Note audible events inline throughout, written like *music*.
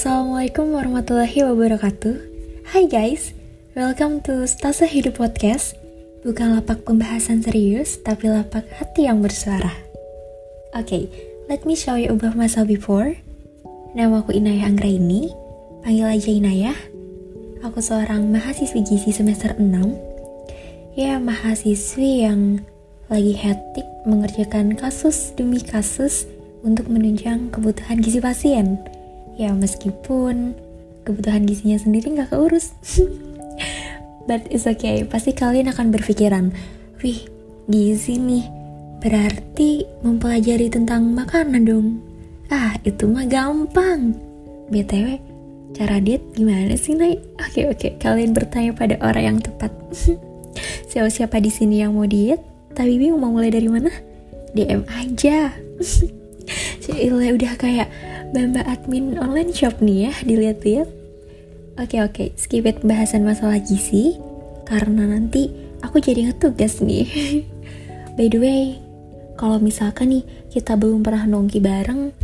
Assalamualaikum warahmatullahi wabarakatuh. Hai guys, welcome to Stasa Hidup Podcast. Bukan lapak pembahasan serius, tapi lapak hati yang bersuara. Oke, okay, let me show you ubah masa before. Nama aku Inayah Anggraini, panggil aja Inayah. Aku seorang mahasiswi gizi semester 6 Ya, mahasiswi yang lagi hektik mengerjakan kasus demi kasus untuk menunjang kebutuhan gizi pasien ya meskipun kebutuhan gizinya sendiri nggak keurus *laughs* but it's okay pasti kalian akan berpikiran wih gizi nih berarti mempelajari tentang makanan dong ah itu mah gampang btw cara diet gimana sih Nay? Oke oke, kalian bertanya pada orang yang tepat. *laughs* Siapa siapa di sini yang mau diet, tapi bingung mau mulai dari mana? DM aja. *laughs* Cile udah kayak Mbak admin online shop nih ya, dilihat-lihat. Oke oke, skip it pembahasan masalah gizi karena nanti aku jadi ngetugas nih. *laughs* By the way, kalau misalkan nih kita belum pernah nongki bareng,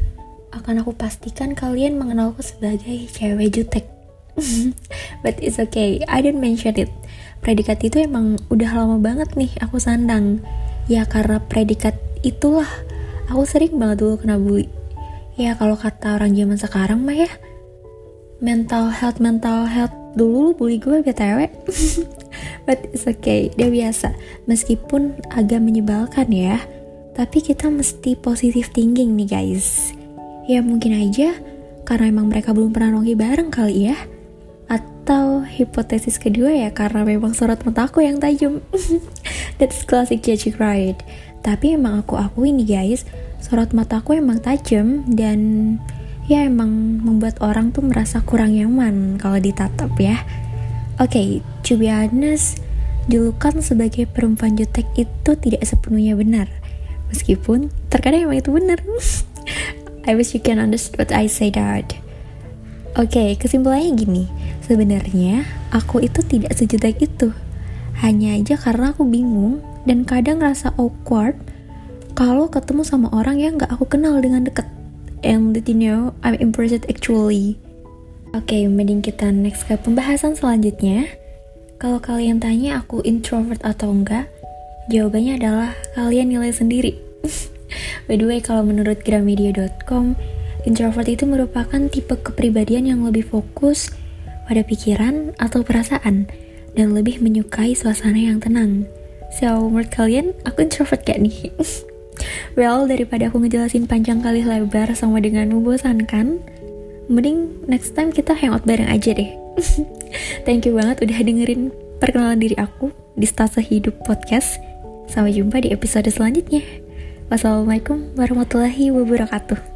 akan aku pastikan kalian mengenalku sebagai cewek jutek. *laughs* But it's okay, I didn't mention it. Predikat itu emang udah lama banget nih aku sandang. Ya karena predikat itulah aku sering banget dulu kena bully ya kalau kata orang zaman sekarang mah ya mental health mental health dulu lu bully gue btw *laughs* but it's okay dia biasa. Meskipun agak menyebalkan ya tapi kita mesti positive thinking nih guys. Ya mungkin aja karena emang mereka belum pernah nongki bareng kali ya atau hipotesis kedua ya karena memang sorot mataku yang tajam. *laughs* That's classic judging right tapi emang aku akui nih guys sorot mataku emang tajam dan ya emang membuat orang tuh merasa kurang nyaman kalau ditatap ya. Oke, okay, to be honest, julukan sebagai perempuan jutek itu tidak sepenuhnya benar. Meskipun terkadang emang itu benar. *laughs* I wish you can understand what I say that. Oke, okay, kesimpulannya gini. Sebenarnya aku itu tidak sejutek itu. Hanya aja karena aku bingung dan kadang rasa awkward kalau ketemu sama orang yang gak aku kenal dengan deket. And you know I'm impressed actually. Oke okay, mending kita next ke pembahasan selanjutnya. Kalau kalian tanya aku introvert atau enggak jawabannya adalah kalian nilai sendiri. *laughs* By the way kalau menurut gramedia.com introvert itu merupakan tipe kepribadian yang lebih fokus pada pikiran atau perasaan dan lebih menyukai suasana yang tenang. So, menurut kalian, aku introvert gak nih? *laughs* Well, daripada aku ngejelasin panjang kali lebar sama dengan membosankan, mending next time kita hangout bareng aja deh. *laughs* Thank you banget udah dengerin perkenalan diri aku di Stasa Hidup Podcast. Sampai jumpa di episode selanjutnya. Wassalamualaikum warahmatullahi wabarakatuh.